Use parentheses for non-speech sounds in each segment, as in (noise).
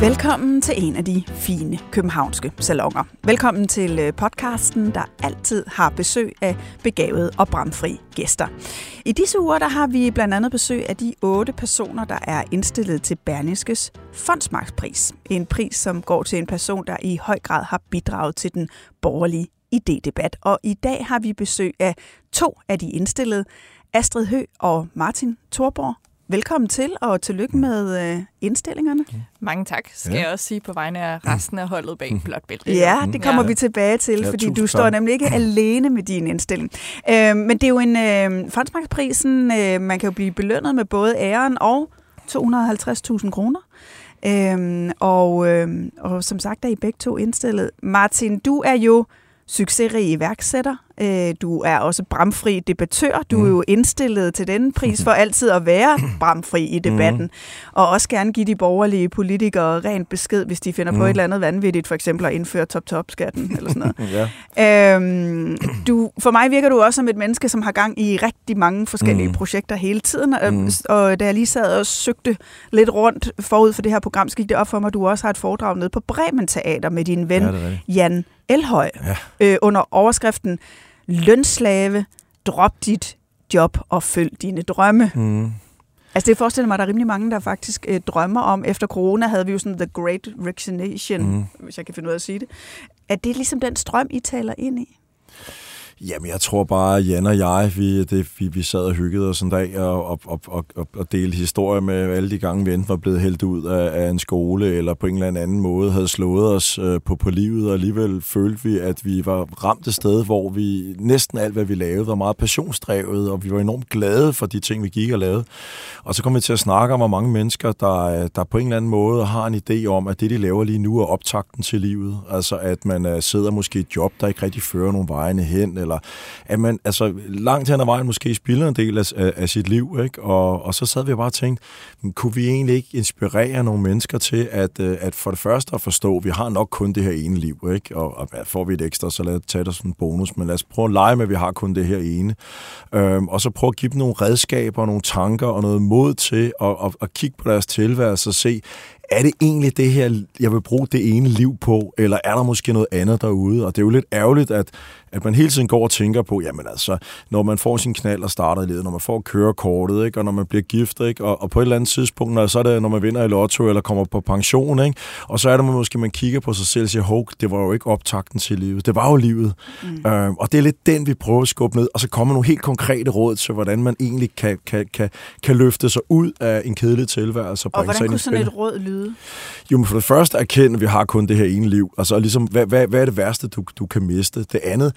Velkommen til en af de fine københavnske salonger. Velkommen til øh, podcasten, der altid har besøg af begavede og bramfri gæster. I disse uger der har vi blandt andet besøg af de otte personer, der er indstillet til Berniskes Fondsmarkspris. En pris, som går til en person, der i høj grad har bidraget til den borgerlige idédebat. Og i dag har vi besøg af to af de indstillede, Astrid Hø og Martin Thorborg. Velkommen til, og tillykke med øh, indstillingerne. Mange tak, skal ja. jeg også sige på vegne af resten af holdet bag Blot Bælte. Ja, det kommer Ja. vi tilbage til, Ja, fordi du står tak. nemlig ikke alene med din indstilling. Øh, men det er jo en øh, fondsmarkedsprisen, øh, man kan jo blive belønnet med både æren og 250.000 kroner. Øh, og, øh, og som sagt er I begge to indstillet. Martin, du er jo succesrig iværksætter. Øh, Du er også bramfri debattør. Du er jo indstillet til denne pris for (laughs) altid at være bramfri i debatten. Og også gerne give de borgerlige politikere rent besked, hvis de finder på et eller andet vanvittigt, for eksempel at indføre top-top-skatten eller sådan noget. (laughs) Ja. Øhm, du, for mig virker du også som et menneske, som har gang i rigtig mange forskellige mm. projekter hele tiden. Og, Mm. og da jeg lige sad og søgte lidt rundt forud for det her program, så gik det op for mig, at du også har et foredrag nede på Bremen Teater med din ven Ja. Jan Elhøj Ja. øh, under overskriften Lønslave, drop dit job og følg dine drømme. Mm. Altså det forestiller mig, at der er rimelig mange, der faktisk øh, drømmer om, efter corona havde vi jo sådan The Great Mm. mm. hvis jeg kan finde ud af at sige det. Er det ligesom den strøm, I taler ind i? Jamen, jeg tror bare, at Jan og jeg, vi, det, vi, vi sad og hyggede os en dag og, og, og, og, og, delte historier med alle de gange, vi enten var blevet hældt ud af, af en skole, eller på en eller anden måde havde slået os øh, på, på livet, og alligevel følte vi, at vi var ramt et sted, hvor vi næsten alt, hvad vi lavede, var meget passionsdrevet, og vi var enormt glade for de ting, vi gik og lavede. Og så kom vi til at snakke om, hvor mange mennesker, der, øh, der på en eller anden måde har en idé om, at det, de laver lige nu, er optakten til livet. Altså, at man uh, sidder måske i et job, der ikke rigtig fører nogen vejene hen, eller at man altså, langt hen ad vejen måske spilder en del af, af, sit liv. Ikke? Og, og så sad vi bare og tænkte, kunne vi egentlig ikke inspirere nogle mennesker til, at, øh, at for det første at forstå, at vi har nok kun det her ene liv, ikke? og, og får vi et ekstra, så lad os tage det som en bonus, men lad os prøve at lege med, at vi har kun det her ene. Øhm, og så prøve at give dem nogle redskaber, nogle tanker og noget mod til at, at, at kigge på deres tilværelse og se, er det egentlig det her, jeg vil bruge det ene liv på, eller er der måske noget andet derude? Og det er jo lidt ærgerligt, at, at man hele tiden går og tænker på, jamen altså, når man får sin knald og starter i livet, når man får kørekortet, ikke? og når man bliver gift, ikke? Og, og på et eller andet tidspunkt, når, så er det, når man vinder i lotto eller kommer på pension, ikke? og så er det man måske, man kigger på sig selv og siger, hov, det var jo ikke optakten til livet, det var jo livet. Mm. Øhm, og det er lidt den, vi prøver at skubbe ned, og så kommer nogle helt konkrete råd til, hvordan man egentlig kan, kan, kan, kan løfte sig ud af en kedelig tilværelse. Og sig hvordan i kunne sådan et råd lyde? Jo, men for det første erkende, at vi har kun det her ene liv. Altså ligesom, hvad, hvad, hvad er det værste, du, du kan miste? Det andet,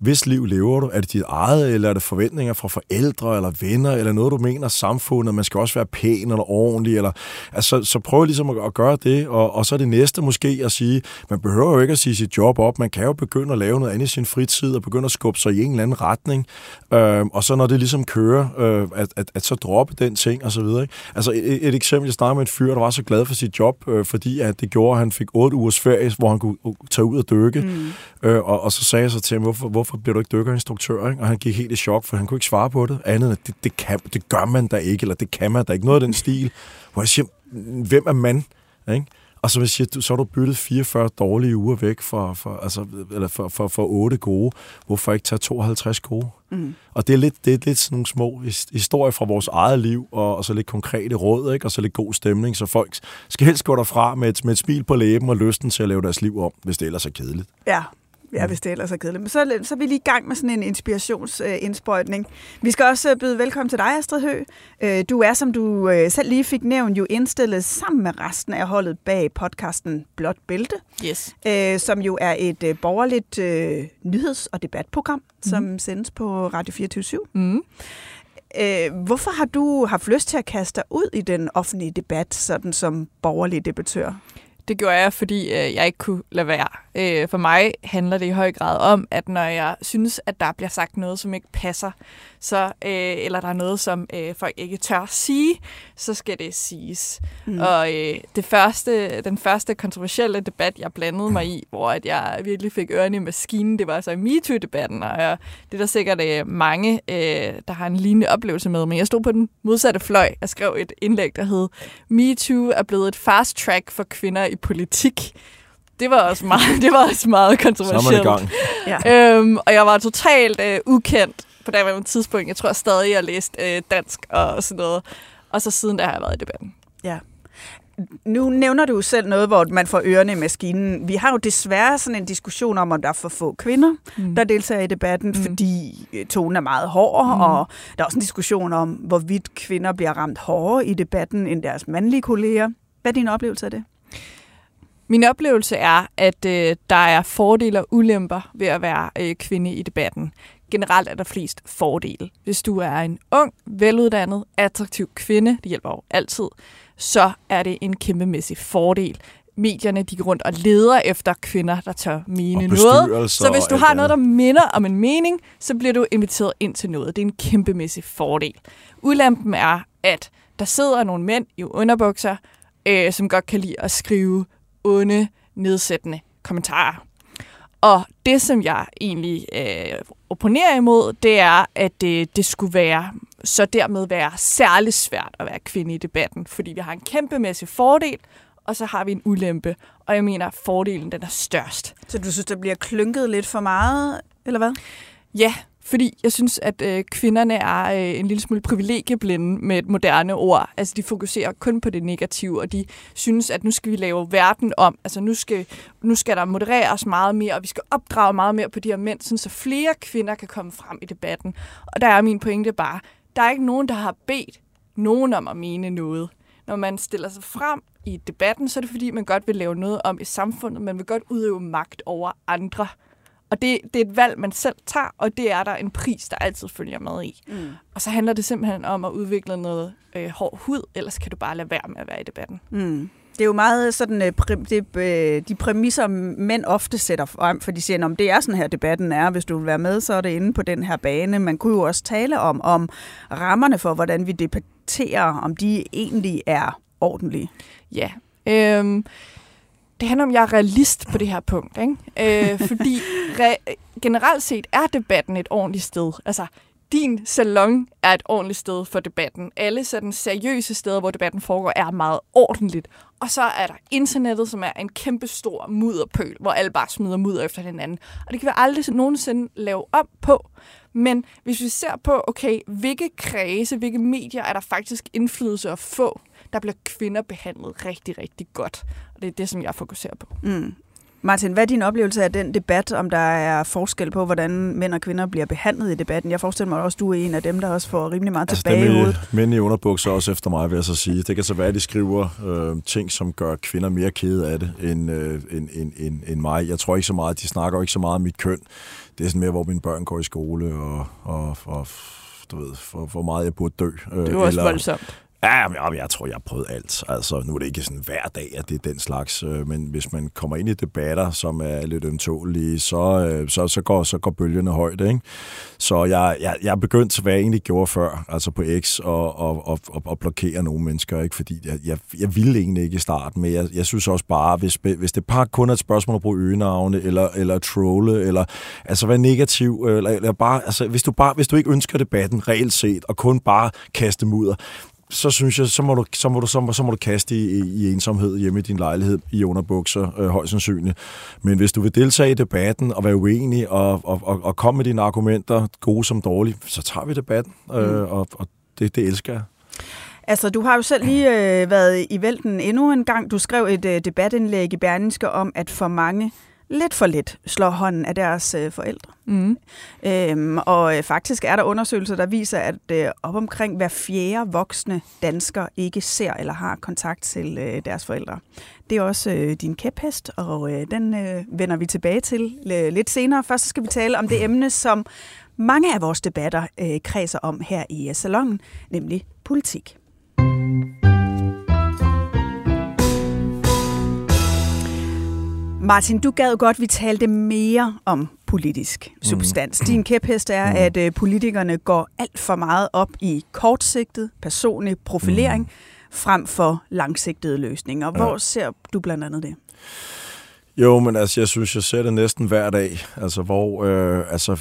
hvis liv lever du? Er det dit eget, eller er det forventninger fra forældre eller venner, eller noget, du mener samfundet? Man skal også være pæn eller ordentlig. Eller, altså, så prøv ligesom at, at gøre det, og, og så er det næste måske at sige, man behøver jo ikke at sige sit job op. Man kan jo begynde at lave noget andet i sin fritid, og begynde at skubbe sig i en eller anden retning. Øhm, og så når det ligesom kører, øh, at, at, at så droppe den ting, og så videre. Ikke? Altså et, et eksempel, jeg snakkede med en fyr, der var så glad for sit job, øh, fordi at det gjorde, at han fik otte ugers ferie, hvor han kunne uh, tage ud og dykke. Mm. Øh, og, og så sagde jeg så til ham, hvorfor, hvorfor bliver du ikke dykkerinstruktør? Ikke? Og han gik helt i chok, for han kunne ikke svare på det. Andet end, at det, det, kan, det gør man da ikke, eller det kan man da ikke. Noget af den stil. Hvor jeg siger, hvem er man? Ikke? Og så vil jeg sige, du, så har du byttet 44 dårlige uger væk for, for, altså, eller for, for, for 8 gode. Hvorfor ikke tage 52 gode? Mm. Og det er, lidt, det er lidt sådan nogle små his- historier fra vores eget liv, og, og så lidt konkrete råd, ikke? og så lidt god stemning, så folk skal helst gå derfra med et, med et smil på læben og lysten til at lave deres liv om, hvis det ellers er kedeligt. Ja, Ja, hvis det ellers er kedeligt. Men så, så er vi lige i gang med sådan en inspirationsindsprøjtning. Vi skal også øh, byde velkommen til dig, Astrid Hø. Øh, Du er, som du øh, selv lige fik nævnt, jo indstillet sammen med resten af holdet bag podcasten Blåt Bælte, Yes. øh, som jo er et øh, borgerligt øh, nyheds- og debatprogram, som sendes på Radio 24 Mm. Øh, hvorfor har du haft lyst til at kaste dig ud i den offentlige debat, sådan som borgerlig debattør? Det gjorde jeg, fordi øh, jeg ikke kunne lade være. Øh, for mig handler det i høj grad om, at når jeg synes, at der bliver sagt noget, som ikke passer, så, øh, eller der er noget, som øh, folk ikke tør sige, så skal det siges. Mm. Og øh, det første, den første kontroversielle debat, jeg blandede mig i, hvor at jeg virkelig fik ørerne i maskinen, det var altså i MeToo-debatten. Og jeg, det er der sikkert øh, mange, øh, der har en lignende oplevelse med. Men jeg stod på den modsatte fløj og skrev et indlæg, der hed MeToo er blevet et fast track for kvinder i politik. Det var også meget, (laughs) det var også meget Så er man kontroversielt. i gang. (laughs) Ja. Øhm, og jeg var totalt øh, ukendt på det tidspunkt. Jeg tror stadig, jeg læste øh, dansk og sådan noget. Og så siden der har jeg været i debatten. Ja. Nu nævner du selv noget, hvor man får ørerne i maskinen. Vi har jo desværre sådan en diskussion om, om der er for få kvinder, mm. der deltager i debatten, mm. fordi øh, tonen er meget hård, mm. og der er også en diskussion om, hvorvidt kvinder bliver ramt hårdere i debatten end deres mandlige kolleger. Hvad er din oplevelse af det? Min oplevelse er, at øh, der er fordele og ulemper ved at være øh, kvinde i debatten. Generelt er der flest fordele. Hvis du er en ung, veluddannet, attraktiv kvinde, det hjælper jo altid, så er det en kæmpemæssig fordel. Medierne de går rundt og leder efter kvinder, der tør mene Og noget. Så hvis du har noget, der minder om en mening, så bliver du inviteret ind til noget. Det er en kæmpemæssig fordel. Ulempen er, at der sidder nogle mænd i underbukser, øh, som godt kan lide at skrive onde, nedsættende kommentarer. Og det, som jeg egentlig øh, opponerer imod, det er, at det, det skulle være så dermed være særlig svært at være kvinde i debatten, fordi vi har en kæmpemæssig fordel, og så har vi en ulempe. Og jeg mener, at fordelen den er størst. Så du synes, der bliver klynket lidt for meget, eller hvad? Ja, fordi jeg synes, at øh, kvinderne er øh, en lille smule privilegieblinde med et moderne ord. Altså, de fokuserer kun på det negative, og de synes, at nu skal vi lave verden om. Altså, nu skal, nu skal der modereres meget mere, og vi skal opdrage meget mere på de her mænd, sådan så flere kvinder kan komme frem i debatten. Og der er min pointe bare, der er ikke nogen, der har bedt nogen om at mene noget. Når man stiller sig frem i debatten, så er det fordi, man godt vil lave noget om i samfundet. Man vil godt udøve magt over andre. Og det, det er et valg, man selv tager, og det er der en pris, der altid følger med i. Mm. Og så handler det simpelthen om at udvikle noget øh, hård hud, ellers kan du bare lade være med at være i debatten. Mm. Det er jo meget sådan, øh, præ- det, øh, de præmisser, mænd ofte sætter frem, for de siger, om det er sådan her, debatten er. Hvis du vil være med, så er det inde på den her bane. Man kunne jo også tale om, om rammerne for, hvordan vi debatterer, om de egentlig er ordentlige. Ja. Øhm, det handler om, at jeg er realist på det her punkt. Ikke? Øh, (laughs) fordi re- generelt set er debatten et ordentligt sted. Altså, din salon er et ordentligt sted for debatten. Alle sådan seriøse steder, hvor debatten foregår, er meget ordentligt. Og så er der internettet, som er en kæmpe stor mudderpøl, hvor alle bare smider mudder efter hinanden. Og det kan vi aldrig nogensinde lave om på. Men hvis vi ser på, okay, hvilke kredse, hvilke medier er der faktisk indflydelse at få, der bliver kvinder behandlet rigtig, rigtig godt. Og det er det, som jeg fokuserer på. Mm. Martin, hvad er din oplevelse af den debat, om der er forskel på, hvordan mænd og kvinder bliver behandlet i debatten? Jeg forestiller mig også, at du er en af dem, der også får rimelig meget Altså, tilbage i hovedet. mænd i underbukser også efter mig, vil jeg så sige. Det kan så være, at de skriver øh, ting, som gør kvinder mere kede af det, end, øh, end, end, end, end mig. Jeg tror ikke så meget, de snakker ikke så meget om mit køn. Det er sådan mere, hvor mine børn går i skole, og, og, og du ved, for, hvor meget jeg burde dø. Øh, Det er jo også voldsomt. Ja, men jeg tror, jeg har prøvet alt. Altså, nu er det ikke sådan hver dag, at det er den slags. Øh, men hvis man kommer ind i debatter, som er lidt ømtålige, så, øh, så, så, går, så går bølgerne højt. Ikke? Så jeg, jeg, jeg er begyndt hvad jeg egentlig gjorde før, altså på X, og, og, og, og, og blokere nogle mennesker. Ikke? Fordi jeg, jeg, jeg ville egentlig ikke i starten, men jeg, jeg synes også bare, hvis, hvis det bare kun er et spørgsmål at bruge øgenavne, eller, eller trolle, eller altså være negativ, eller, eller bare, altså, hvis, du bare, hvis du ikke ønsker debatten reelt set, og kun bare kaste mudder, så synes jeg, så må du, så må du, så må, så må du kaste i, i, ensomhed hjemme i din lejlighed i underbukser, øh, højst sandsynligt. Men hvis du vil deltage i debatten og være uenig og, og, og, og komme med dine argumenter, gode som dårlige, så tager vi debatten, øh, og, og det, det elsker jeg. Altså, du har jo selv lige øh, været i vælten endnu en gang. Du skrev et øh, debatindlæg i Berlingske om, at for mange lidt for lidt slår hånden af deres øh, forældre. Mm. Øhm, og øh, faktisk er der undersøgelser, der viser, at øh, op omkring hver fjerde voksne dansker ikke ser eller har kontakt til øh, deres forældre. Det er også øh, din kæphest, og øh, den øh, vender vi tilbage til øh, lidt senere. Først skal vi tale om det emne, som mange af vores debatter øh, kredser om her i øh, salongen, nemlig politik. Martin, du gad godt, vi talte mere om politisk substans. Mm. Din kæphest er, mm. at øh, politikerne går alt for meget op i kortsigtet, personlig profilering, mm. frem for langsigtede løsninger. Hvor ja. ser du blandt andet det? Jo, men altså, jeg synes, jeg ser det næsten hver dag, altså, hvor, øh, altså,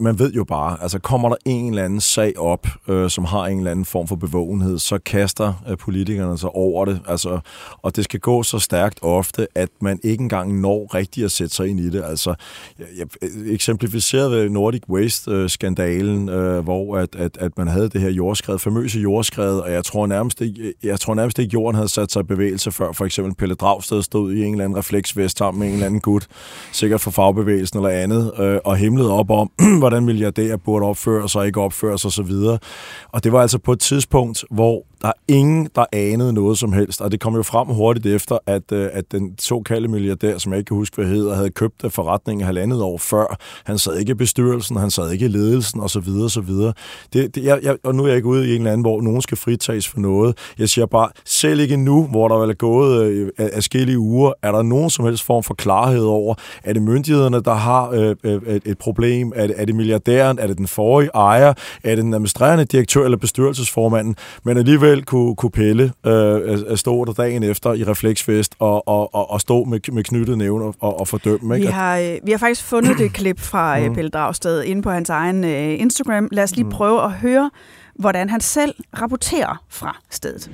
man ved jo bare, altså, kommer der en eller anden sag op, øh, som har en eller anden form for bevågenhed, så kaster øh, politikerne sig over det, altså, og det skal gå så stærkt ofte, at man ikke engang når rigtigt at sætte sig ind i det, altså, jeg, jeg eksemplificerede ved Nordic Waste-skandalen, øh, hvor at, at, at man havde det her jordskred, famøse jordskred, og jeg tror nærmest ikke, jeg tror nærmest ikke, jorden havde sat sig i bevægelse før, for eksempel Pelle Dragsted stod i en eller anden refleksvest sammen med en eller anden gut, sikkert for fagbevægelsen eller andet, øh, og himlede op om, (clears throat) hvordan milliardærer burde opføre sig og ikke opføre sig osv. Og det var altså på et tidspunkt, hvor der er ingen, der anede noget som helst, og det kom jo frem hurtigt efter, at, øh, at den såkaldte milliardær, som jeg ikke kan huske, hvad hedder, havde købt forretningen halvandet år før. Han sad ikke i bestyrelsen, han sad ikke i ledelsen osv. osv. Det, det, jeg, jeg, og nu er jeg ikke ude i en eller anden, hvor nogen skal fritages for noget. Jeg siger bare, selv ikke nu, hvor der er gået øh, afskillige uger, er der nogen som helst form for klarhed over, er det myndighederne, der har øh, øh, et problem? Er det, er det milliardæren? Er det den forrige ejer? Er det den administrerende direktør eller bestyrelsesformanden? Men alligevel selv kunne, kunne pille øh, at stå der dagen efter i refleksfest og, og, og, og stå med, med knyttet nævn og, og fordømme. Ikke? Vi, har, øh, vi har faktisk fundet det klip fra øh, mm. Pelle Dragsted inde på hans egen øh, Instagram. Lad os lige mm. prøve at høre, hvordan han selv rapporterer fra stedet.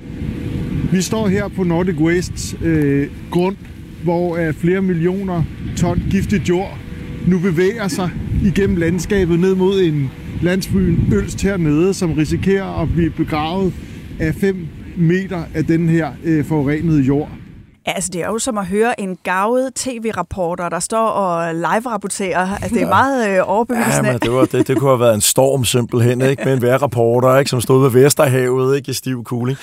Vi står her på Nordic Waste øh, grund, hvor øh, flere millioner ton giftigt jord nu bevæger sig igennem landskabet ned mod en landsbyen Ølst hernede, som risikerer at blive begravet af 5 meter af den her øh, forurenede jord. Ja, altså det er jo som at høre en gavet tv-rapporter, der står og live-rapporterer. Altså det er meget øh, overbevisende. Ja, men det, var, det, det kunne have været en storm simpelthen, ikke? med en vejrrapporter, ikke? som stod ved Vesterhavet ikke? i stiv kuling.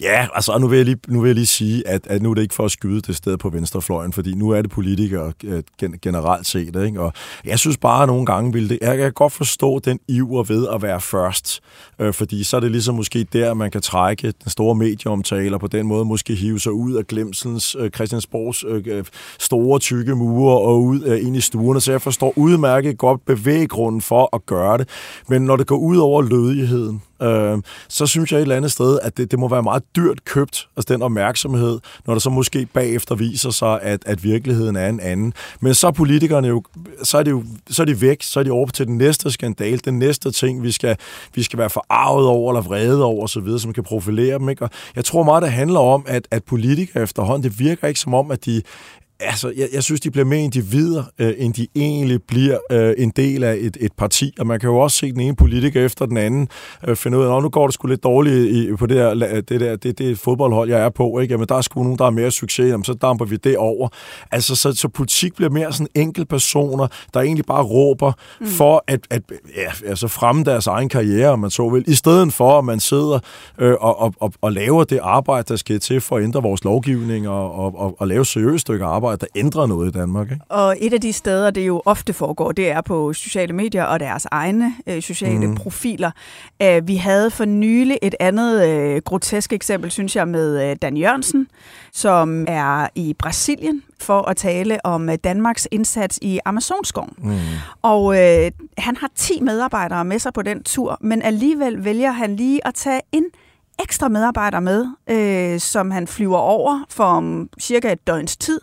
Ja, altså nu vil, jeg lige, nu vil jeg lige sige, at, at nu er det ikke for at skyde det sted på venstrefløjen, fordi nu er det politikere øh, generelt set. Ikke? Og jeg synes bare, at nogle gange vil det... Jeg kan godt forstå den iver ved at være først, øh, fordi så er det ligesom måske der, man kan trække den store medieomtaler på den måde, måske hive sig ud af glemselens øh, Christiansborgs øh, øh, store, tykke mure og ud øh, ind i stuerne, så jeg forstår udmærket godt bevæggrunden for at gøre det. Men når det går ud over lødigheden, øh, så synes jeg et eller andet sted, at det, det må være meget dyrt købt, altså den opmærksomhed, når det så måske bagefter viser sig, at, at virkeligheden er en anden. Men så er politikerne jo, så er, det jo, så er de væk, så er de over til den næste skandal, den næste ting, vi skal, vi skal være forarvet over, eller vrede over osv., som kan profilere dem. Ikke? Og jeg tror meget, det handler om, at, at politikere efterhånden, det virker ikke som om, at de altså, jeg, jeg synes, de bliver mere individer, øh, end de egentlig bliver øh, en del af et, et parti. Og man kan jo også se den ene politiker efter den anden øh, finde ud af, at nu går det sgu lidt dårligt i, på det der, det, der det, det fodboldhold, jeg er på. Ikke? Jamen, der er sgu nogen, der har mere succes, jamen, så damper vi det over. Altså, så, så politik bliver mere sådan enkel personer, der egentlig bare råber mm. for at, at ja, altså fremme deres egen karriere, om man så vil, i stedet for, at man sidder øh, og, og, og, og laver det arbejde, der skal til for at ændre vores lovgivning og, og, og, og lave seriøst stykke arbejde at der ændrer noget i Danmark. Ikke? Og et af de steder, det jo ofte foregår, det er på sociale medier og deres egne øh, sociale mm. profiler. Æh, vi havde for nylig et andet øh, grotesk eksempel, synes jeg, med øh, Dan Jørgensen, som er i Brasilien for at tale om øh, Danmarks indsats i Amazonskoven. Mm. Og øh, han har 10 medarbejdere med sig på den tur, men alligevel vælger han lige at tage en ekstra medarbejder med, øh, som han flyver over for om cirka et døgns tid.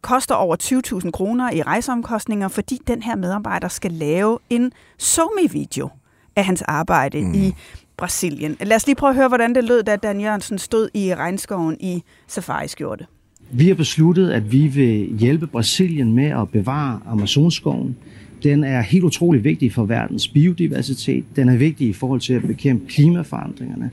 Koster over 20.000 kroner i rejseomkostninger, fordi den her medarbejder skal lave en somi-video af hans arbejde mm. i Brasilien. Lad os lige prøve at høre, hvordan det lød, da Dan Jørgensen stod i regnskoven i safari-skjorte. Vi har besluttet, at vi vil hjælpe Brasilien med at bevare Amazonskoven. Den er helt utrolig vigtig for verdens biodiversitet. Den er vigtig i forhold til at bekæmpe klimaforandringerne.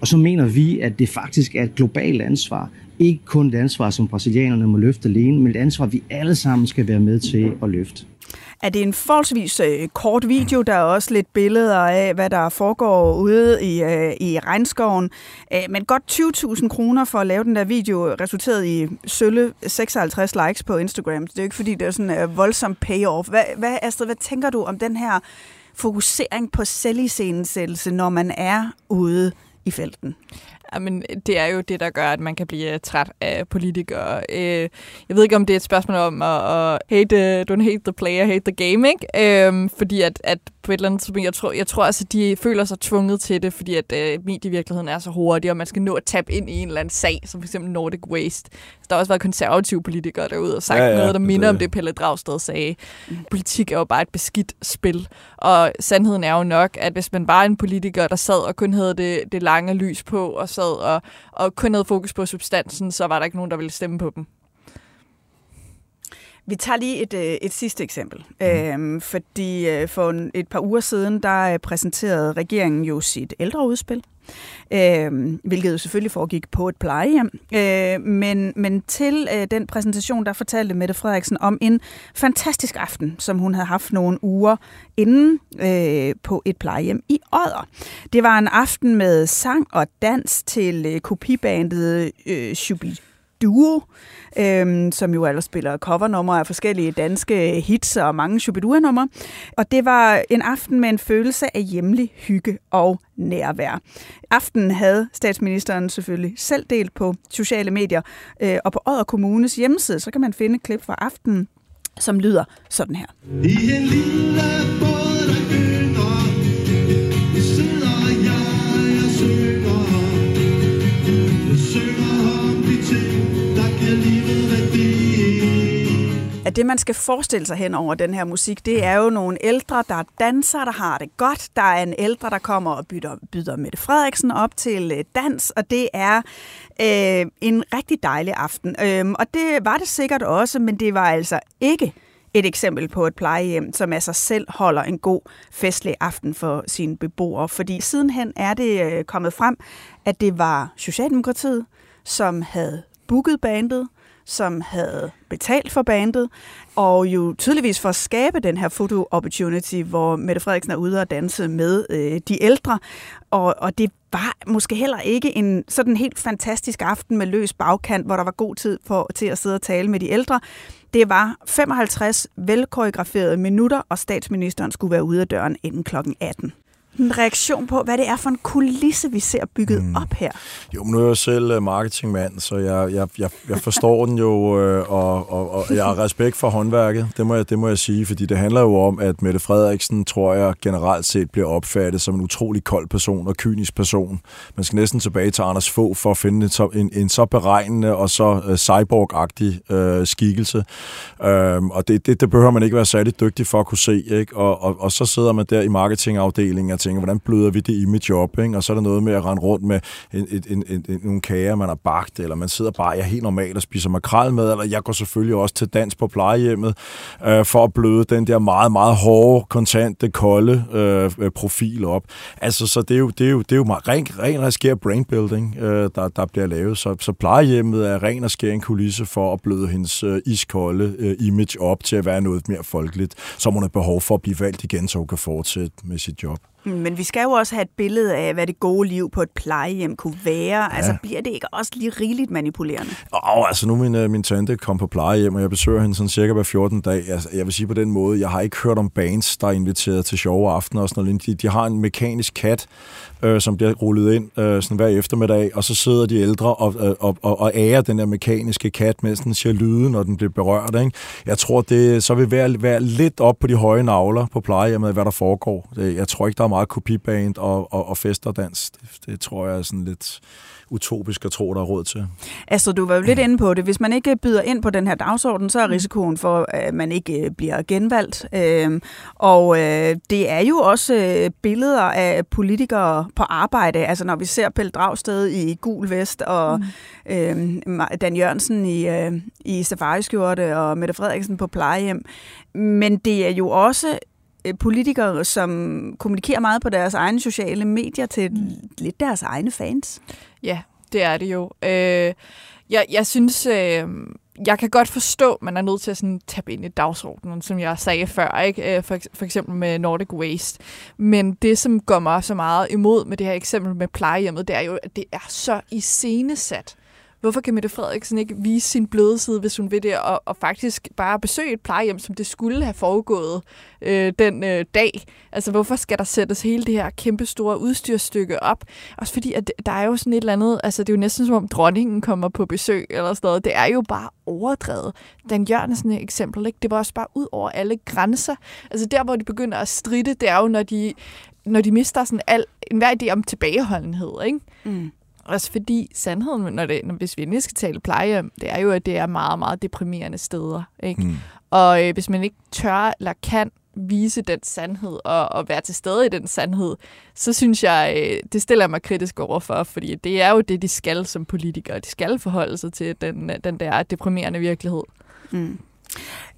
Og så mener vi, at det faktisk er et globalt ansvar ikke kun et ansvar, som brasilianerne må løfte alene, men et ansvar, vi alle sammen skal være med til at løfte. Er det en forholdsvis øh, kort video? Der er også lidt billeder af, hvad der foregår ude i, øh, i regnskoven. Øh, men godt 20.000 kroner for at lave den der video resulterede i sølle 56 likes på Instagram. Det er jo ikke, fordi det er sådan en øh, voldsom payoff. Hvad, hvad, Astrid, hvad tænker du om den her fokusering på selviscenesættelse, når man er ude i felten? Jamen, det er jo det, der gør, at man kan blive øh, træt af politikere. Øh, jeg ved ikke, om det er et spørgsmål om at, at hate, øh, don't hate the player, hate the game, ikke? Øhm, fordi at, at på et eller andet tidspunkt, jeg tror, jeg tror altså, de føler sig tvunget til det, fordi at øh, medievirkeligheden er så hurtig, og man skal nå at tabe ind i en eller anden sag, som f.eks. Nordic Waste. Så der har også været konservative politikere derude og sagt ja, ja, noget, der minder det. om det, Pelle Dragsted sagde. Mm. Politik er jo bare et beskidt spil, og sandheden er jo nok, at hvis man var en politiker, der sad og kun havde det, det lange lys på, og sad og, og kun havde fokus på substansen, så var der ikke nogen, der ville stemme på dem. Vi tager lige et, øh, et sidste eksempel. Mm. Øhm, fordi øh, for et par uger siden, der præsenterede regeringen jo sit ældreudspil. Øh, hvilket jo selvfølgelig foregik på et plejehjem. Øh, men, men til øh, den præsentation, der fortalte Mette Frederiksen om en fantastisk aften, som hun havde haft nogle uger inden øh, på et plejehjem i Odder. Det var en aften med sang og dans til øh, kopibandet øh, Duo, øhm, som jo ellers spiller covernumre af forskellige danske hits og mange Shubidua-numre. Og det var en aften med en følelse af hjemlig hygge og nærvær. Aftenen havde statsministeren selvfølgelig selv delt på sociale medier, øh, og på Odder Kommunes hjemmeside, så kan man finde et klip fra aftenen, som lyder sådan her. I en lille at det, man skal forestille sig hen over den her musik, det er jo nogle ældre, der danser, der har det godt. Der er en ældre, der kommer og byder, byder Mette Frederiksen op til øh, dans, og det er øh, en rigtig dejlig aften. Øh, og det var det sikkert også, men det var altså ikke et eksempel på et plejehjem, som af sig selv holder en god festlig aften for sine beboere. Fordi sidenhen er det øh, kommet frem, at det var Socialdemokratiet, som havde booket bandet, som havde betalt for bandet, og jo tydeligvis for at skabe den her photo opportunity, hvor Mette Frederiksen er ude og danse med øh, de ældre. Og, og det var måske heller ikke en sådan helt fantastisk aften med løs bagkant, hvor der var god tid for, til at sidde og tale med de ældre. Det var 55 velkoreograferede minutter, og statsministeren skulle være ude af døren inden klokken 18 en reaktion på, hvad det er for en kulisse, vi ser bygget mm. op her? Jo, men nu er jeg selv øh, marketingmand, så jeg, jeg, jeg, jeg forstår den jo, øh, og, og, og jeg har respekt for håndværket, det må, jeg, det må jeg sige, fordi det handler jo om, at Mette Frederiksen, tror jeg, generelt set bliver opfattet som en utrolig kold person og kynisk person. Man skal næsten tilbage til Anders få for at finde en, en, en så beregnende og så uh, cyborg-agtig uh, skikkelse. Uh, og det, det, det behøver man ikke være særlig dygtig for at kunne se, ikke? Og, og, og så sidder man der i marketingafdelingen og tænker, hvordan bløder vi det image op? Ikke? Og så er der noget med at rende rundt med en, en, en, en, en, nogle kager, man har bagt, eller man sidder bare, jeg er helt normalt og spiser makrel med, eller jeg går selvfølgelig også til dans på plejehjemmet, øh, for at bløde den der meget, meget hårde, kontante, kolde øh, øh profil op. Altså, så det er jo, det er jo, det er jo meget, ren, ren og skær brainbuilding, øh, der, der bliver lavet. Så, så plejehjemmet er ren og skær en kulisse for at bløde hendes øh, iskolde øh, image op til at være noget mere folkeligt, som hun har behov for at blive valgt igen, så hun kan fortsætte med sit job. Men vi skal jo også have et billede af, hvad det gode liv på et plejehjem kunne være. Ja. Altså, bliver det ikke også lige rigeligt manipulerende? Åh, oh, altså nu min, øh, min tante kom på plejehjem, og jeg besøger hende sådan cirka hver 14 dag. Altså, jeg vil sige på den måde, jeg har ikke hørt om bands, der er inviteret til sjove aftener og sådan noget. De, de har en mekanisk kat, øh, som bliver rullet ind øh, sådan hver eftermiddag, og så sidder de ældre og, øh, og, og, og ærer den der mekaniske kat, mens den siger lyde, når den bliver berørt. Ikke? Jeg tror, det så vil være, være lidt op på de høje navler på plejehjemmet, hvad der foregår. Det, jeg tror ikke, der er meget kopiband og, og, og festerdans. Det, det tror jeg er sådan lidt utopisk at tro, der er råd til. Altså, du var jo lidt inde på det. Hvis man ikke byder ind på den her dagsorden, så er mm. risikoen for, at man ikke øh, bliver genvalgt. Øhm, og øh, det er jo også øh, billeder af politikere på arbejde. Altså, når vi ser Pelle Dragsted i gul vest, og mm. øhm, Dan Jørgensen i, i safariskjorte, og Mette Frederiksen på plejehjem. Men det er jo også politikere, som kommunikerer meget på deres egne sociale medier til mm. lidt deres egne fans. Ja, det er det jo. Øh, Jeg, jeg synes, øh, jeg kan godt forstå, at man er nødt til at sådan, tabe ind i dagsordenen, som jeg sagde før, ikke? Øh, for, for eksempel med Nordic Waste. Men det, som går mig så meget imod med det her eksempel med plejehjemmet, det er jo, at det er så iscenesat. Hvorfor kan Mette Frederiksen ikke vise sin bløde side, hvis hun vil det, og, og faktisk bare besøge et plejehjem, som det skulle have foregået øh, den øh, dag? Altså, hvorfor skal der sættes hele det her kæmpe store udstyrstykke op? Også fordi, at der er jo sådan et eller andet, altså det er jo næsten som om dronningen kommer på besøg eller sådan noget. Det er jo bare overdrevet. Dan Jørgensen eksempel, ikke? det var også bare ud over alle grænser. Altså der, hvor de begynder at stride, det er jo, når de, når de mister sådan al, enhver idé om tilbageholdenhed, ikke? Mm. Også fordi sandheden, når det, når, hvis vi endelig skal tale plejehjem, det er jo, at det er meget, meget deprimerende steder. Ikke? Mm. Og øh, hvis man ikke tør eller kan vise den sandhed og, og være til stede i den sandhed, så synes jeg, øh, det stiller jeg mig kritisk overfor, fordi det er jo det, de skal som politikere. De skal forholde sig til den, den der deprimerende virkelighed. Mm.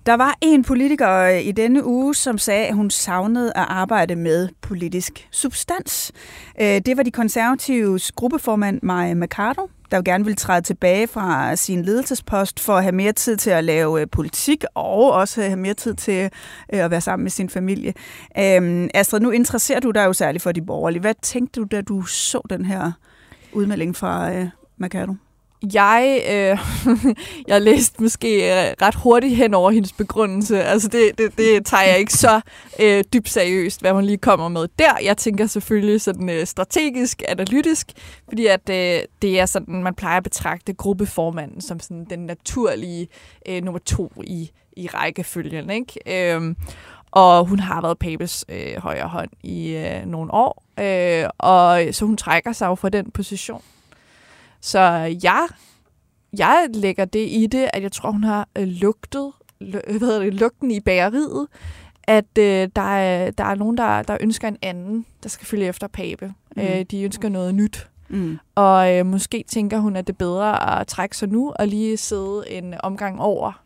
Der var en politiker øh, i denne uge, som sagde, at hun savnede at arbejde med politisk substans. Øh, det var de konservatives gruppeformand Maja Mercado, der jo gerne ville træde tilbage fra sin ledelsespost for at have mere tid til at lave øh, politik og også have mere tid til at være sammen med sin familie. Øhm, Astrid, nu interesserer du dig jo særligt for de borgerlige. Hvad tænkte du, da du så den her udmelding fra Mercado? Jeg, øh, (laughs) jeg læste måske øh, ret hurtigt hen over hendes begrundelse. Altså det, det, det tager jeg ikke så øh, dybt seriøst, hvad hun lige kommer med der. Jeg tænker selvfølgelig sådan øh, strategisk, analytisk, fordi at øh, det er sådan, man plejer at betragte gruppeformanden som sådan den naturlige øh, nummer to i, i rækkefølgen. Ikke? Øh, og hun har været Papes øh, højre hånd i øh, nogle år, øh, og så hun trækker sig jo fra den position. Så jeg, jeg lægger det i det, at jeg tror, hun har øh, lugtet, hvad hedder det, lugten i bageriet, at øh, der, er, der er nogen, der, der ønsker en anden, der skal følge efter Pape. Mm. Øh, de ønsker noget nyt. Mm. Og øh, måske tænker hun, at det er bedre at trække sig nu og lige sidde en omgang over,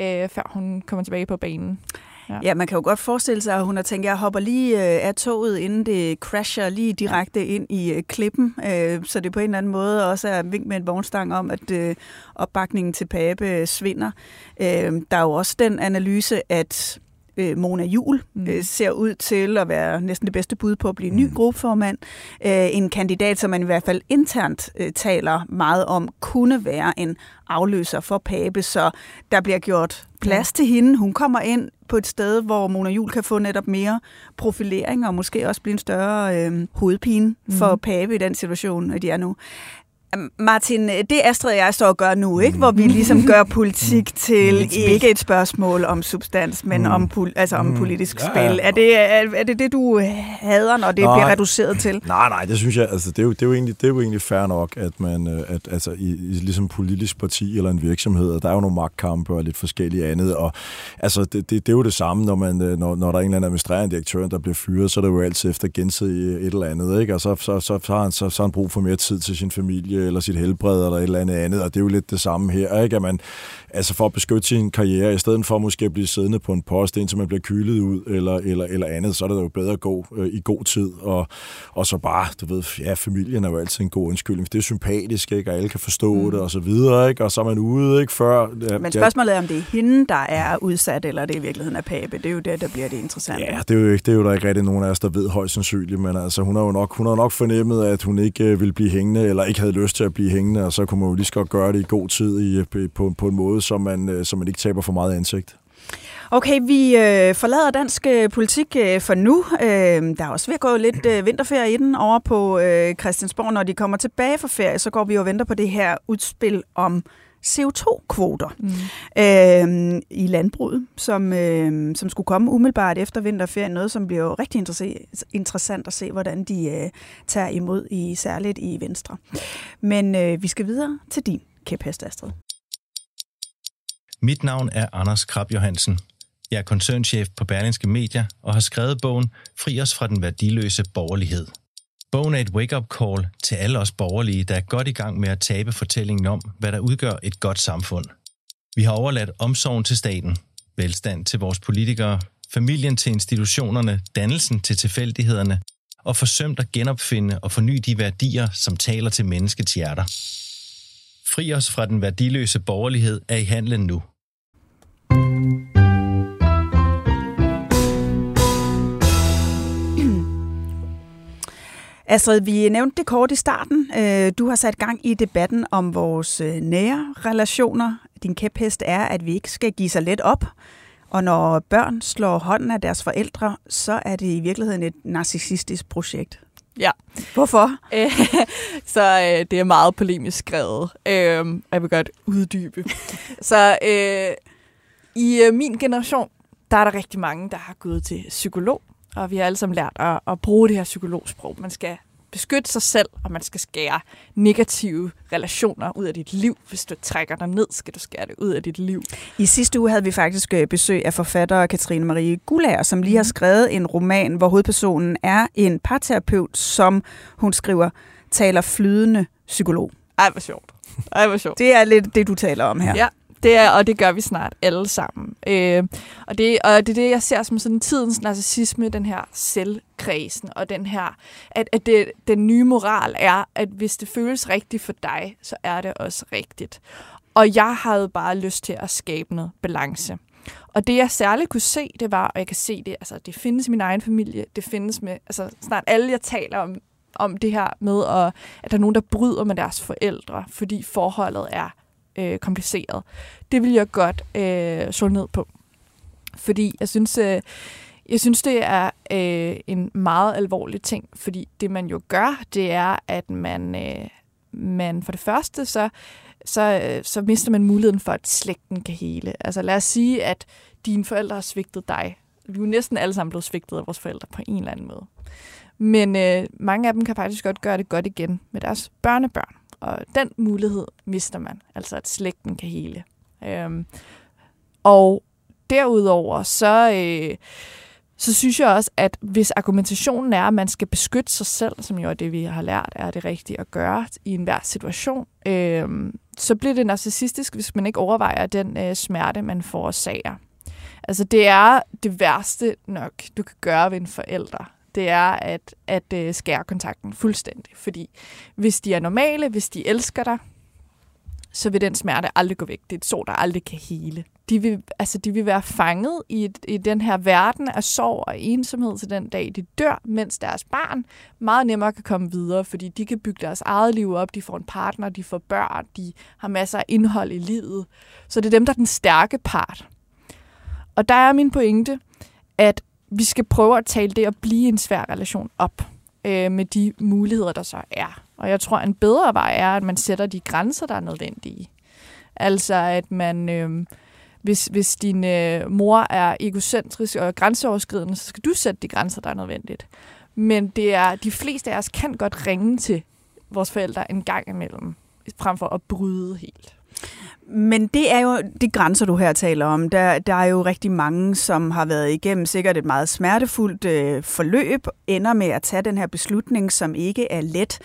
øh, før hun kommer tilbage på banen. Ja. ja, man kan jo godt forestille sig, at hun har tænkt, at jeg hopper lige øh, af toget, inden det crasher lige direkte ind i øh, klippen, øh, så det på en eller anden måde også er vink med en vognstang om, at opbakningen til Pape svinder. Der er jo også den analyse, at øh, Mona Jul mm. øh, ser ud til at være næsten det bedste bud på at blive ny mm. gruppeformand. Øh, en kandidat, som man i hvert fald internt øh, taler meget om, kunne være en afløser for Pape, så der bliver gjort plads til hende. Hun kommer ind på et sted, hvor Mona Jul kan få netop mere profilering og måske også blive en større øh, hovedpine mm. for Pape i den situation, de er nu. Martin, det Astrid og jeg står og gør nu, ikke? hvor vi ligesom gør politik mm. til ikke et spørgsmål om substans, men mm. om, pol- altså om mm. politisk ja, ja. spil. Er det, er, er det det, du hader, når det nej, bliver reduceret til? (laughs) Nej, nej, det synes jeg, altså det er jo, det er jo, egentlig, det er jo egentlig fair nok, at man, øh, at, altså i, i ligesom politisk parti eller en virksomhed, der er jo nogle magtkampe og lidt forskellige andet, og altså det, det, det er jo det samme, når, man, øh, når, når der er en eller anden administrerende direktør, der bliver fyret, så er det jo altid efter gensidigt et eller andet, ikke? og så, så, så, så, har han, så, så har han brug for mere tid til sin familie, eller sit helbred eller et eller andet andet, og det er jo lidt det samme her, ikke? At man, altså for at beskytte sin karriere, i stedet for måske at blive siddende på en post, indtil man bliver kylet ud eller, eller, eller andet, så er det jo bedre at gå øh, i god tid, og, og så bare, du ved, ja, familien er jo altid en god undskyldning, for det er sympatisk, ikke? Og alle kan forstå mm. det, og så videre, ikke? Og så er man ude, ikke? Før... Ja, Men spørgsmålet er, om det er hende, der er udsat, eller det i virkeligheden er Pape. Det er jo det, der bliver det interessante. Ja, det er jo, ikke, det er jo der ikke rigtig nogen af os, der ved højst sandsynligt, men altså, hun har jo nok, hun har nok fornemmet, at hun ikke øh, ville blive hængende, eller ikke havde lyst til at blive hængende, og så kunne man jo lige så godt gøre det i god tid i, på, på en måde, så man, øh, så man ikke taber for meget ansigt. Okay, vi øh, forlader dansk øh, politik øh, for nu. Øh, der er også ved at gå lidt øh, vinterferie i den over på øh, Christiansborg. Når de kommer tilbage fra ferie, så går vi og venter på det her udspil om CO2-kvoter mm. øh, i landbruget, som, øh, som skulle komme umiddelbart efter vinterferien. Noget, som bliver rigtig interessant at se, hvordan de øh, tager imod, i særligt i Venstre. Men øh, vi skal videre til din kæphest, Astrid. Mit navn er Anders Krab Johansen. Jeg er koncernchef på Berlingske Media og har skrevet bogen Fri os fra den værdiløse borgerlighed. Bogen er et wake-up call til alle os borgerlige, der er godt i gang med at tabe fortællingen om, hvad der udgør et godt samfund. Vi har overladt omsorgen til staten, velstand til vores politikere, familien til institutionerne, dannelsen til tilfældighederne, og forsømt at genopfinde og forny de værdier, som taler til menneskets hjerter. Fri os fra den værdiløse borgerlighed er i handlen nu. Astrid, vi nævnte det kort i starten. Øh, du har sat gang i debatten om vores øh, nære relationer. Din kæphest er, at vi ikke skal give sig let op. Og når børn slår hånden af deres forældre, så er det i virkeligheden et narcissistisk projekt. Ja. Hvorfor? (laughs) så øh, det er meget polemisk skrevet. Øh, jeg vil godt uddybe. så øh, i øh, min generation, der er der rigtig mange, der har gået til psykolog. Og vi har alle sammen lært at, at bruge det her psykologsprog. Man skal beskytte sig selv, og man skal skære negative relationer ud af dit liv. Hvis du trækker dig ned, skal du skære det ud af dit liv. I sidste uge havde vi faktisk øh, besøg af forfatter Katrine Marie Gulager, som lige har Mhm. skrevet en roman, hvor hovedpersonen er en parterapeut, som hun skriver, taler flydende psykolog. Ej, hvor sjovt. Ej, hvor sjovt. Det er lidt det, du taler om her. Ja, det er, og det gør vi snart alle sammen. Øh, og, det, og det er det, jeg ser som sådan tidens narcissisme, den her selvkredsen, og den her, at, at det, den nye moral er, at hvis det føles rigtigt for dig, så er det også rigtigt. Og jeg havde bare lyst til at skabe noget balance. Og det, jeg særligt kunne se, det var, og jeg kan se det, altså det findes i min egen familie, det findes med, altså snart alle, jeg taler om, om det her med, at, at der er nogen, der bryder med deres forældre, fordi forholdet er øh, kompliceret. Det vil jeg godt øh, slå ned på. Fordi jeg synes, øh, jeg synes det er øh, en meget alvorlig ting, fordi det man jo gør, det er, at man, øh, man for det første, så, så, øh, så mister man muligheden for, at slægten kan hele. Altså lad os sige, at dine forældre har svigtet dig. Vi er jo næsten alle sammen blevet svigtet af vores forældre på en eller anden måde. Men øh, mange af dem kan faktisk godt gøre det godt igen med deres børnebørn. Og den mulighed mister man, altså at slægten kan hele. Øhm, og derudover, så, øh, så synes jeg også, at hvis argumentationen er, at man skal beskytte sig selv, som jo er det, vi har lært, er det rigtige at gøre i enhver situation, øh, så bliver det narcissistisk, hvis man ikke overvejer den øh, smerte, man forårsager. Altså det er det værste nok, du kan gøre ved en forælder. Det er at, at øh, skære kontakten fuldstændig. Fordi hvis de er normale, hvis de elsker dig, så vil den smerte aldrig gå væk. Det er et sår, der aldrig kan hele. De vil, altså, de vil være fanget i, et, i den her verden af sorg og ensomhed til den dag, de dør, mens deres barn meget nemmere kan komme videre, fordi de kan bygge deres eget liv op, de får en partner, de får børn, de har masser af indhold i livet. Så det er dem, der er den stærke part. Og der er min pointe, at vi skal prøve at tale det at blive en svær relation op øh, med de muligheder, der så er. Og jeg tror, en bedre vej er, at man sætter de grænser, der er nødvendige. Altså, at man, øh, hvis, hvis din øh, mor er egocentrisk og grænseoverskridende, så skal du sætte de grænser, der er nødvendigt. Men det er, de fleste af os kan godt ringe til vores forældre en gang imellem, frem for at bryde helt. Men det er jo de grænser, du her taler om. Der, der er jo rigtig mange, som har været igennem sikkert et meget smertefuldt øh, forløb, ender med at tage den her beslutning, som ikke er let.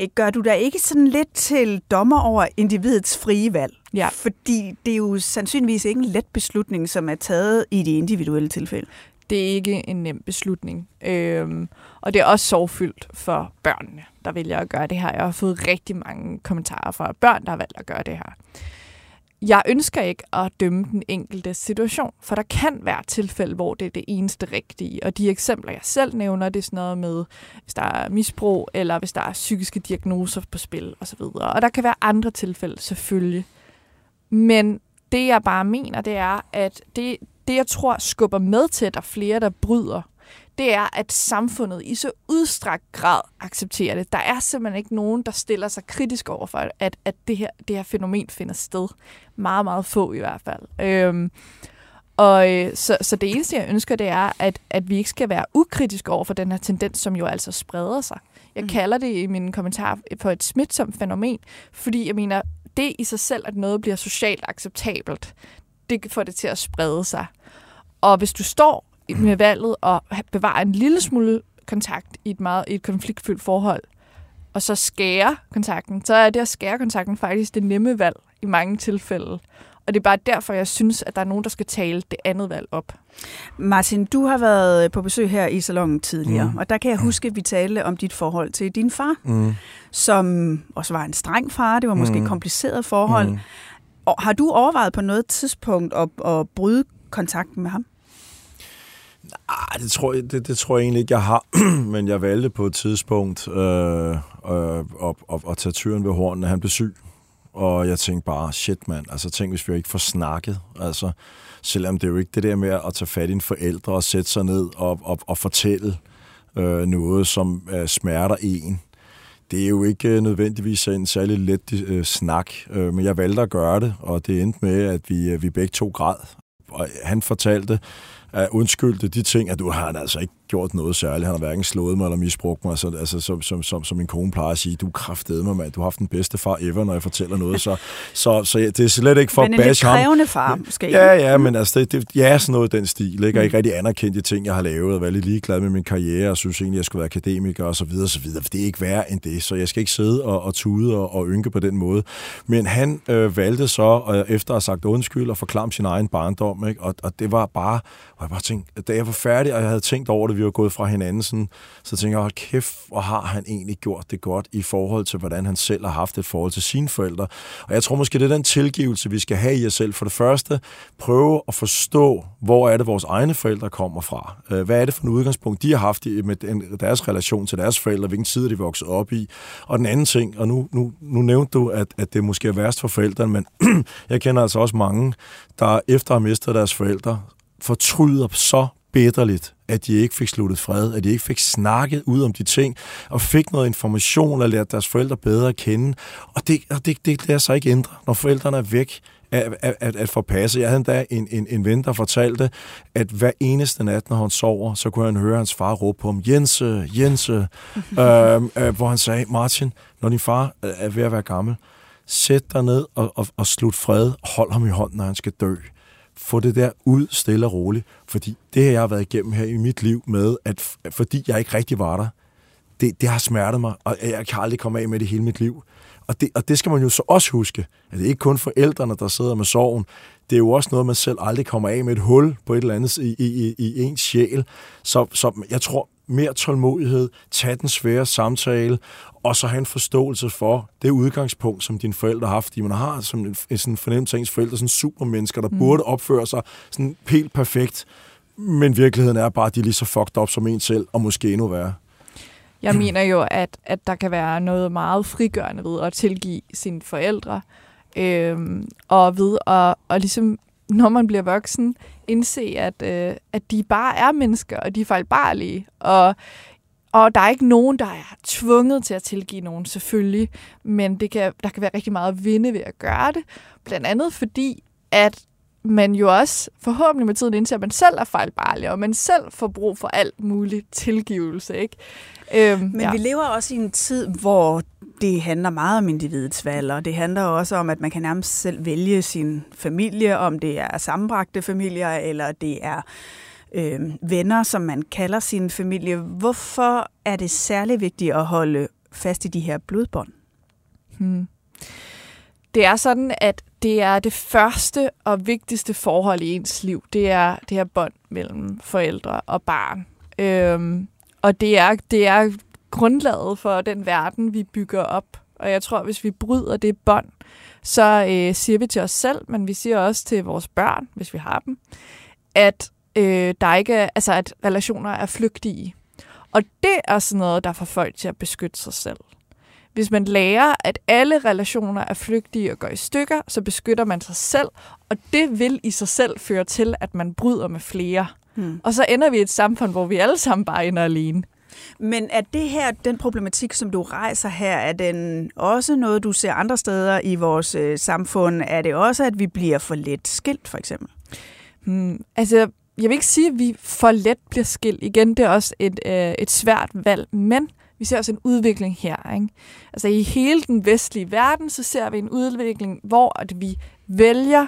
Øh, Gør du da ikke sådan lidt til dommer over individets frie valg? Ja. Fordi det er jo sandsynligvis ikke en let beslutning, som er taget i de individuelle tilfælde. Det er ikke en nem beslutning. Øhm, og det er også sorgfyldt for børnene, der vælger at gøre det her. Jeg har fået rigtig mange kommentarer fra børn, der har valgt at gøre det her. Jeg ønsker ikke at dømme den enkelte situation, for der kan være tilfælde, hvor det er det eneste rigtige. Og de eksempler, jeg selv nævner, det er sådan noget med, hvis der er misbrug, eller hvis der er psykiske diagnoser på spil osv. Og der kan være andre tilfælde, selvfølgelig. Men det, jeg bare mener, det er, at det, det, jeg tror skubber med til, at der er flere, der bryder, det er, at samfundet i så udstrakt grad accepterer det. Der er simpelthen ikke nogen, der stiller sig kritisk over for, at, at det, her, det her fænomen finder sted. Meget, meget få i hvert fald. Øhm, og øh, så, så det eneste, jeg ønsker, det er, at, at vi ikke skal være ukritiske over for den her tendens, som jo altså spreder sig. Jeg mm. kalder det i mine kommentarer for et smitsomt fænomen, fordi jeg mener, det i sig selv, at noget bliver socialt acceptabelt, det får det til at sprede sig. Og hvis du står med valget og bevarer en lille smule kontakt i et meget i et konfliktfyldt forhold, og så skære kontakten, så er det at skære kontakten faktisk det nemme valg i mange tilfælde. Og det er bare derfor, jeg synes, at der er nogen, der skal tale det andet valg op. Martin, du har været på besøg her i salongen tidligere, Mm. og der kan jeg huske, at vi talte om dit forhold til din far, Mm. som også var en streng far. Det var måske Mm. et kompliceret forhold. Mm. Og har du overvejet på noget tidspunkt at, at bryde kontakten med ham? Nej, det tror, jeg, det, det tror jeg egentlig ikke, jeg har. (clears throat) Men jeg valgte på et tidspunkt øh, øh, at, at, at tage tyren ved hornene. Han blev syg. Og jeg tænkte bare, shit mand, altså tænk, hvis vi ikke får snakket. Altså, selvom det er jo ikke det der med at tage fat i en forældre og sætte sig ned og, og, og fortælle øh, noget, som øh, smerter en. Det er jo ikke øh, nødvendigvis en særlig let øh, snak, øh, men jeg valgte at gøre det, og det endte med, at vi, øh, vi begge to græd. Og han fortalte, at undskyldte de ting, at du har han altså ikke gjort noget særligt. Han har hverken slået mig eller misbrugt mig. Så, altså, som, som, som, som min kone plejer at sige, du kraftedeme mig, mand. Du har haft den bedste far ever, når jeg fortæller noget. Så, (laughs) så, så ja, det er slet ikke for Men at en lidt bash ham. krævende far, måske. Ja, ja, men altså, det, det, ja, sådan noget i den stil. Ikke? Og ikke rigtig anerkendt de ting, jeg har lavet, og være lidt ligeglad med min karriere, og synes egentlig, jeg skulle være akademiker, og så videre, og så videre. For det er ikke værre end det, så jeg skal ikke sidde og, og tude og, og ynke på den måde. Men han øh, valgte så, øh, efter at have sagt undskyld, og forklare sin egen barndom, ikke? Og, og det var bare, og jeg bare tænkte, da jeg var færdig, og jeg havde tænkt over det, vi var gået fra hinanden, sådan, så tænkte jeg, hold kæft, hvor har han egentlig gjort det godt i forhold til, hvordan han selv har haft et forhold til sine forældre. Og jeg tror måske, det er den tilgivelse, vi skal have i os selv. For det første, prøve at forstå, hvor er det, vores egne forældre kommer fra. Øh, hvad er det for en udgangspunkt, de har haft i- med den- deres relation til deres forældre, hvilken tid er de vokset op i. Og den anden ting, og nu, nu, nu nævnte du, at, at det måske er værst for forældrene, men (clears throat) jeg kender altså også mange, der efter at have mistet deres forældre, fortryder så bitterligt, at de ikke fik sluttet fred, at de ikke fik snakket ud om de ting, og fik noget information og lært deres forældre bedre at kende. Og det, og det, det lader sig ikke ændre, når forældrene er væk at, at, at, forpasse. Jeg havde endda en, en, en ven, der fortalte, at hver eneste nat, når han sover, så kunne han høre hans far råbe på ham, Jense, Jense, (laughs) øh, øh, hvor han sagde, Martin, når din far er ved at være gammel, sæt dig ned og, og, og slut fred, hold ham i hånden, når han skal dø få det der ud stille og roligt. Fordi det her, jeg har været igennem her i mit liv med, at fordi jeg ikke rigtig var der, det, det har smertet mig, og jeg kan aldrig komme af med det hele mit liv. Og det, og det skal man jo så også huske, at det er ikke kun forældrene, der sidder med sorgen. Det er jo også noget, man selv aldrig kommer af med et hul på et eller andet i, i, i, i ens sjæl. Så, så jeg tror, mere tålmodighed, tage den svære samtale, og så have en forståelse for det udgangspunkt, som dine forældre har haft. Fordi man har som en, en sådan fornemmelse af ens forældre, sådan supermennesker, der mm. burde opføre sig sådan helt perfekt. Men virkeligheden er bare, at de er lige så fucked up som en selv, og måske endnu værre. Jeg mener jo, at, at der kan være noget meget frigørende ved at tilgive sine forældre, øhm, og ved at og ligesom, når man bliver voksen, indse, at, øh, at de bare er mennesker, og de er fejlbarlige, og og der er ikke nogen, der er tvunget til at tilgive nogen, selvfølgelig. Men det kan, der kan være rigtig meget at vinde ved at gøre det. Blandt andet fordi, at man jo også forhåbentlig med tiden indser, at man selv er fejlbarlig, og man selv får brug for alt muligt tilgivelse. Ikke? Øhm, Men ja. vi lever også i en tid, hvor det handler meget om individets valg, og det handler også om, at man kan nærmest selv vælge sin familie, om det er sammenbragte familier, eller det er øh, venner, som man kalder sin familie. Hvorfor er det særlig vigtigt at holde fast i de her blodbånd? Hmm. Det er sådan, at det er det første og vigtigste forhold i ens liv. Det er det her bånd mellem forældre og barn. Øhm, og det er, det er grundlaget for den verden, vi bygger op. Og jeg tror, hvis vi bryder det bånd, så øh, siger vi til os selv, men vi siger også til vores børn, hvis vi har dem, at øh, der ikke er, altså at relationer er flygtige. Og det er sådan noget, der får folk til at beskytte sig selv. Hvis man lærer, at alle relationer er flygtige og går i stykker, så beskytter man sig selv, og det vil i sig selv føre til, at man bryder med flere. Hmm. Og så ender vi i et samfund, hvor vi alle sammen bare ender alene. Men er det her, den problematik, som du rejser her, er den også noget, du ser andre steder i vores øh, samfund? Er det også, at vi bliver for let skilt, for eksempel? Hmm, altså, jeg vil ikke sige, at vi for let bliver skilt. Igen, det er også et, øh, et svært valg, men vi ser også en udvikling her. Ikke? Altså i hele den vestlige verden, så ser vi en udvikling, hvor at vi vælger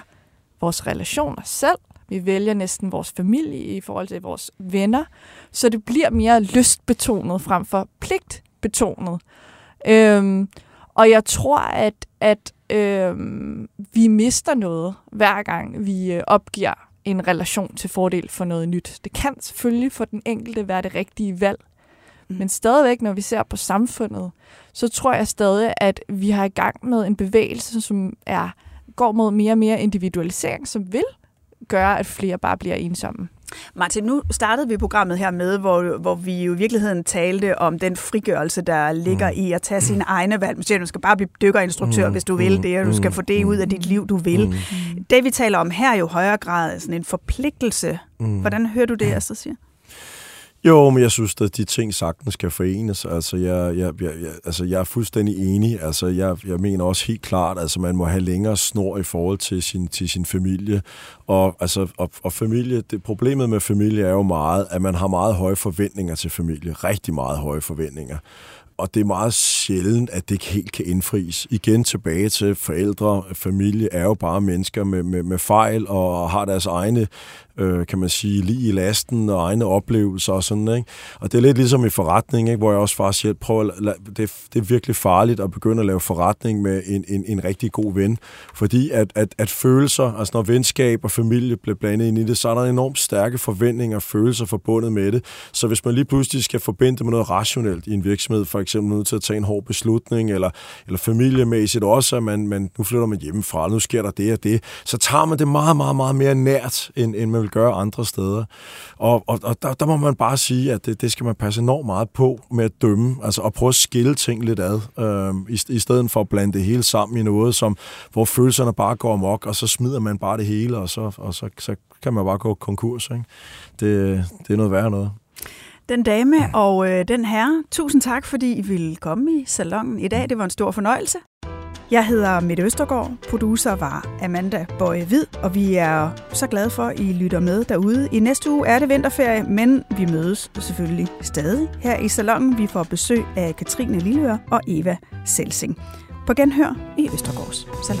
vores relationer selv. Vi vælger næsten vores familie i forhold til vores venner. Så det bliver mere lystbetonet frem for pligtbetonet. Øhm, og jeg tror, at, at øhm, vi mister noget, hver gang vi øh, opgiver en relation til fordel for noget nyt. Det kan selvfølgelig for den enkelte være det rigtige valg, mm. men stadigvæk, når vi ser på samfundet, så tror jeg stadig, at vi har i gang med en bevægelse, som er går mod mere og mere individualisering, som vil gøre, at flere bare bliver ensomme. Martin, nu startede vi programmet her med, hvor, hvor vi jo i virkeligheden talte om den frigørelse, der ligger mm. i at tage sine egne valg. Man siger, du skal bare blive dykkerinstruktør, mm. hvis du vil det, og du skal mm. få det ud af dit liv, du vil. Mm. Det, vi taler om her, er jo højere grad sådan en forpligtelse. Mm. Hvordan hører du det, Astrid siger? Jo, men jeg synes, at de ting sagtens skal forenes. Altså, jeg, jeg, jeg, jeg, altså, jeg er fuldstændig enig. Altså, jeg, jeg mener også helt klart, at altså, man må have længere snor i forhold til sin, til sin familie. Og, altså, og, og familie, det, problemet med familie er jo meget, at man har meget høje forventninger til familie. Rigtig meget høje forventninger og det er meget sjældent, at det ikke helt kan indfries. Igen tilbage til forældre, familie er jo bare mennesker med, med, med fejl og har deres egne øh, kan man sige, lige i lasten og egne oplevelser og sådan, ikke? Og det er lidt ligesom i forretning, ikke? hvor jeg også faktisk siger, prøv at la- det, det er virkelig farligt at begynde at lave forretning med en, en, en rigtig god ven, fordi at, at, at følelser, altså når venskab og familie bliver blandet ind i det, så er der enormt stærke forventninger og følelser forbundet med det. Så hvis man lige pludselig skal forbinde det med noget rationelt i en virksomhed, for eksempel nødt til at tage en hård beslutning, eller, eller familiemæssigt også, at man, man, nu flytter man hjemmefra, nu sker der det og det, så tager man det meget, meget, meget mere nært, end, end man vil gøre andre steder. Og, og, og der, der må man bare sige, at det, det skal man passe enormt meget på med at dømme, altså at prøve at skille ting lidt ad, øh, i, i stedet for at blande det hele sammen i noget, som, hvor følelserne bare går amok, og så smider man bare det hele, og så, og så, så kan man bare gå konkurs. Ikke? Det, det er noget værre noget. Den dame og øh, den herre, tusind tak, fordi I ville komme i salongen i dag. Det var en stor fornøjelse. Jeg hedder Mette Østergaard, producer var Amanda Bøje Hvid, og vi er så glade for, at I lytter med derude. I næste uge er det vinterferie, men vi mødes selvfølgelig stadig her i salongen. Vi får besøg af Katrine Lilleør og Eva Selsing. På genhør i Østergaards Salon.